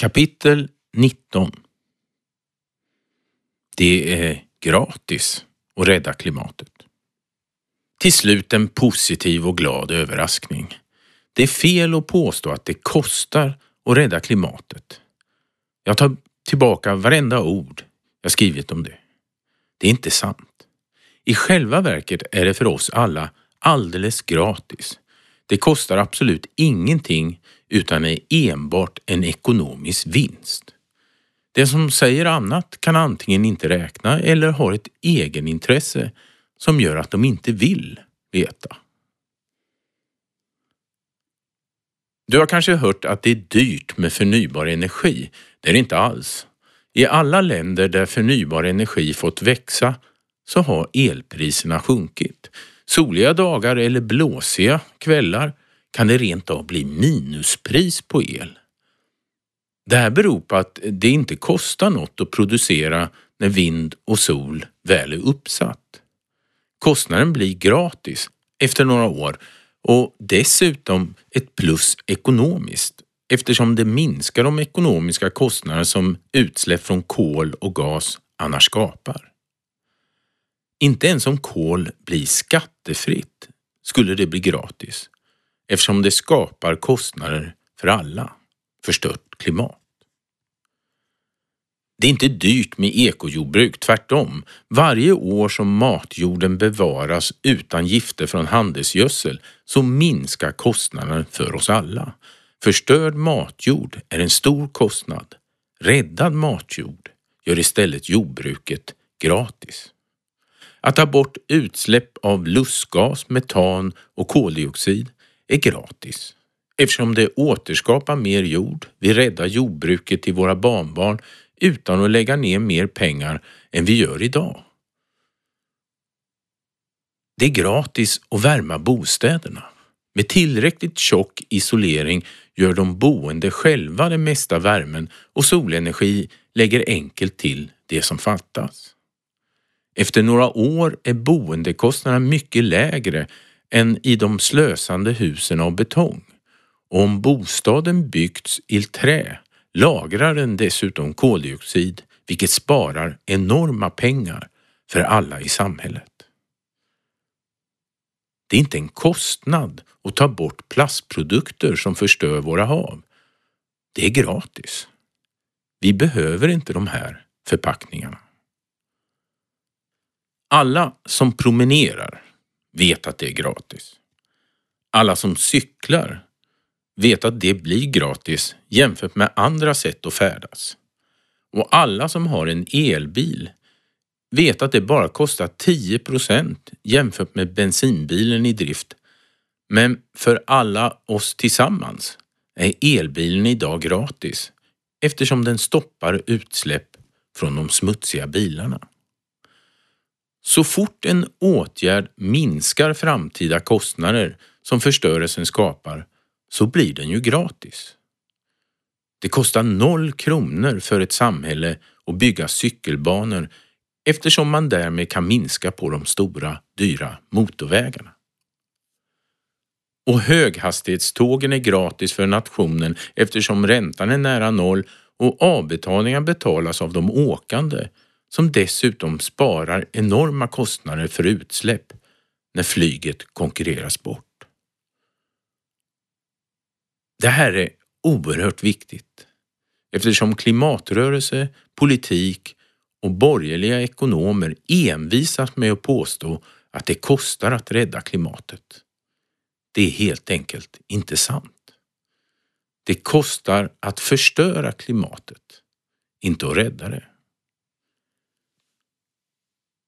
Kapitel 19 Det är gratis att rädda klimatet. Till slut en positiv och glad överraskning. Det är fel att påstå att det kostar att rädda klimatet. Jag tar tillbaka varenda ord jag skrivit om det. Det är inte sant. I själva verket är det för oss alla alldeles gratis. Det kostar absolut ingenting utan är enbart en ekonomisk vinst. Det som säger annat kan antingen inte räkna eller har ett egenintresse som gör att de inte vill veta. Du har kanske hört att det är dyrt med förnybar energi. Det är det inte alls. I alla länder där förnybar energi fått växa så har elpriserna sjunkit. Soliga dagar eller blåsiga kvällar kan det rent av bli minuspris på el. Det här beror på att det inte kostar något att producera när vind och sol väl är uppsatt. Kostnaden blir gratis efter några år och dessutom ett plus ekonomiskt eftersom det minskar de ekonomiska kostnader som utsläpp från kol och gas annars skapar. Inte ens om kol blir skattefritt skulle det bli gratis eftersom det skapar kostnader för alla, förstört klimat. Det är inte dyrt med ekojordbruk, tvärtom. Varje år som matjorden bevaras utan gifter från handelsgödsel så minskar kostnaden för oss alla. Förstörd matjord är en stor kostnad. Räddad matjord gör istället jordbruket gratis. Att ta bort utsläpp av lustgas, metan och koldioxid är gratis eftersom det återskapar mer jord. Vi räddar jordbruket till våra barnbarn utan att lägga ner mer pengar än vi gör idag. Det är gratis att värma bostäderna. Med tillräckligt tjock isolering gör de boende själva den mesta värmen och solenergi lägger enkelt till det som fattas. Efter några år är boendekostnaderna mycket lägre än i de slösande husen av betong. Och om bostaden byggts i trä lagrar den dessutom koldioxid vilket sparar enorma pengar för alla i samhället. Det är inte en kostnad att ta bort plastprodukter som förstör våra hav. Det är gratis. Vi behöver inte de här förpackningarna. Alla som promenerar vet att det är gratis. Alla som cyklar vet att det blir gratis jämfört med andra sätt att färdas. Och alla som har en elbil vet att det bara kostar 10 procent jämfört med bensinbilen i drift. Men för alla oss tillsammans är elbilen idag gratis eftersom den stoppar utsläpp från de smutsiga bilarna. Så fort en åtgärd minskar framtida kostnader som förstörelsen skapar så blir den ju gratis. Det kostar noll kronor för ett samhälle att bygga cykelbanor eftersom man därmed kan minska på de stora, dyra motorvägarna. Och höghastighetstågen är gratis för nationen eftersom räntan är nära noll och avbetalningar betalas av de åkande som dessutom sparar enorma kostnader för utsläpp när flyget konkurreras bort. Det här är oerhört viktigt eftersom klimatrörelse, politik och borgerliga ekonomer envisas med att påstå att det kostar att rädda klimatet. Det är helt enkelt inte sant. Det kostar att förstöra klimatet, inte att rädda det.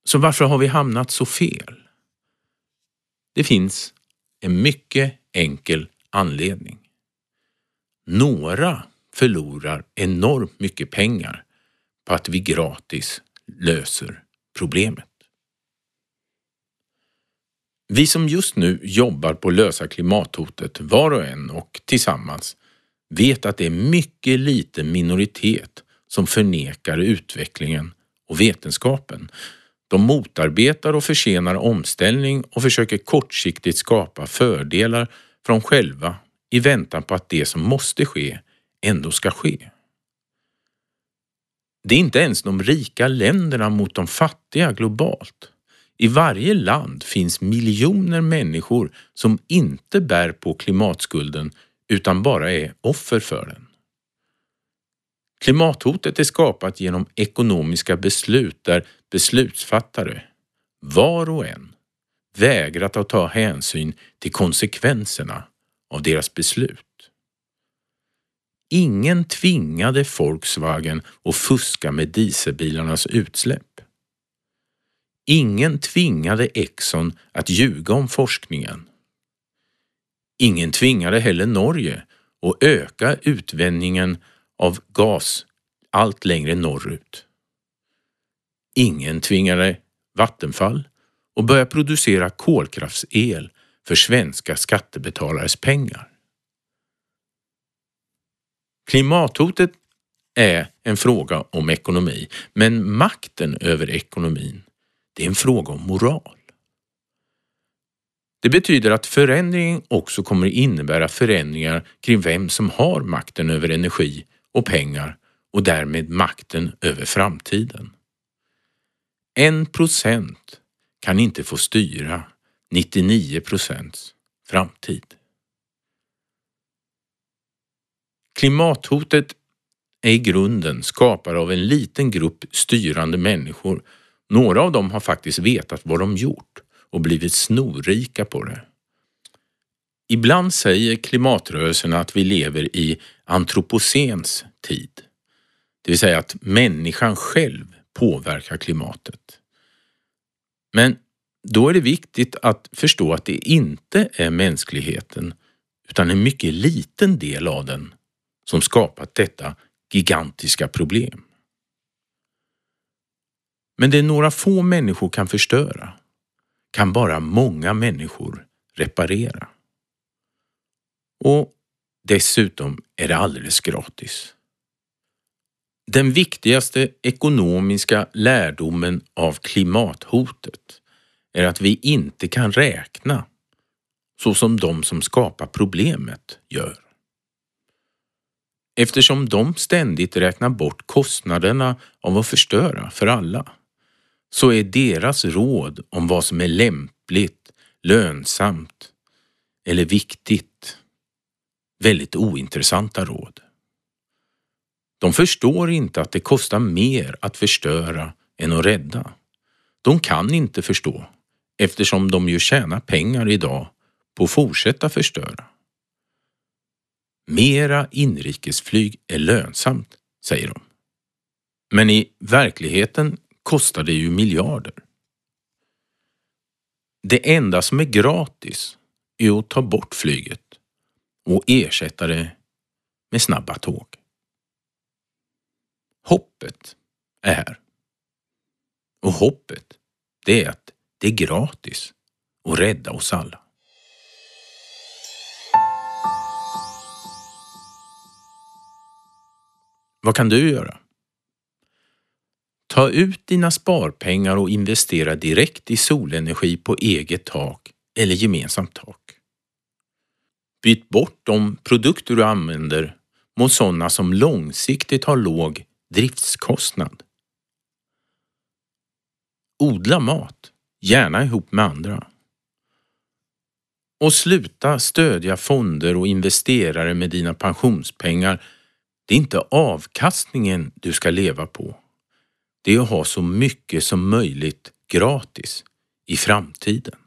Så varför har vi hamnat så fel? Det finns en mycket enkel anledning. Några förlorar enormt mycket pengar på att vi gratis löser problemet. Vi som just nu jobbar på att lösa klimathotet var och en och tillsammans vet att det är mycket liten minoritet som förnekar utvecklingen och vetenskapen. De motarbetar och försenar omställning och försöker kortsiktigt skapa fördelar för dem själva i väntan på att det som måste ske ändå ska ske. Det är inte ens de rika länderna mot de fattiga globalt. I varje land finns miljoner människor som inte bär på klimatskulden utan bara är offer för den. Klimathotet är skapat genom ekonomiska beslut där beslutsfattare, var och en, vägrat att ta hänsyn till konsekvenserna av deras beslut. Ingen tvingade Volkswagen att fuska med dieselbilarnas utsläpp. Ingen tvingade Exxon att ljuga om forskningen. Ingen tvingade heller Norge att öka utvändningen av gas allt längre norrut. Ingen tvingade Vattenfall att börja producera kolkraftsel för svenska skattebetalares pengar. Klimathotet är en fråga om ekonomi, men makten över ekonomin, det är en fråga om moral. Det betyder att förändringen också kommer innebära förändringar kring vem som har makten över energi och pengar och därmed makten över framtiden. En procent kan inte få styra 99 procents framtid. Klimathotet är i grunden skapad av en liten grupp styrande människor. Några av dem har faktiskt vetat vad de gjort och blivit snorrika på det. Ibland säger klimatrörelsen att vi lever i antropocens tid, det vill säga att människan själv påverkar klimatet. Men då är det viktigt att förstå att det inte är mänskligheten utan en mycket liten del av den som skapat detta gigantiska problem. Men det några få människor kan förstöra kan bara många människor reparera. Och dessutom är det alldeles gratis. Den viktigaste ekonomiska lärdomen av klimathotet är att vi inte kan räkna så som de som skapar problemet gör. Eftersom de ständigt räknar bort kostnaderna av att förstöra för alla så är deras råd om vad som är lämpligt, lönsamt eller viktigt väldigt ointressanta råd. De förstår inte att det kostar mer att förstöra än att rädda. De kan inte förstå eftersom de ju tjänar pengar idag på att fortsätta förstöra. Mera inrikesflyg är lönsamt, säger de. Men i verkligheten kostar det ju miljarder. Det enda som är gratis är att ta bort flyget och ersätta det med snabba tåg. Hoppet är här. Och hoppet, det är att det är gratis att rädda oss alla. Vad kan du göra? Ta ut dina sparpengar och investera direkt i solenergi på eget tak eller gemensamt tak. Byt bort de produkter du använder mot sådana som långsiktigt har låg driftskostnad. Odla mat, gärna ihop med andra. Och sluta stödja fonder och investerare med dina pensionspengar. Det är inte avkastningen du ska leva på. Det är att ha så mycket som möjligt gratis i framtiden.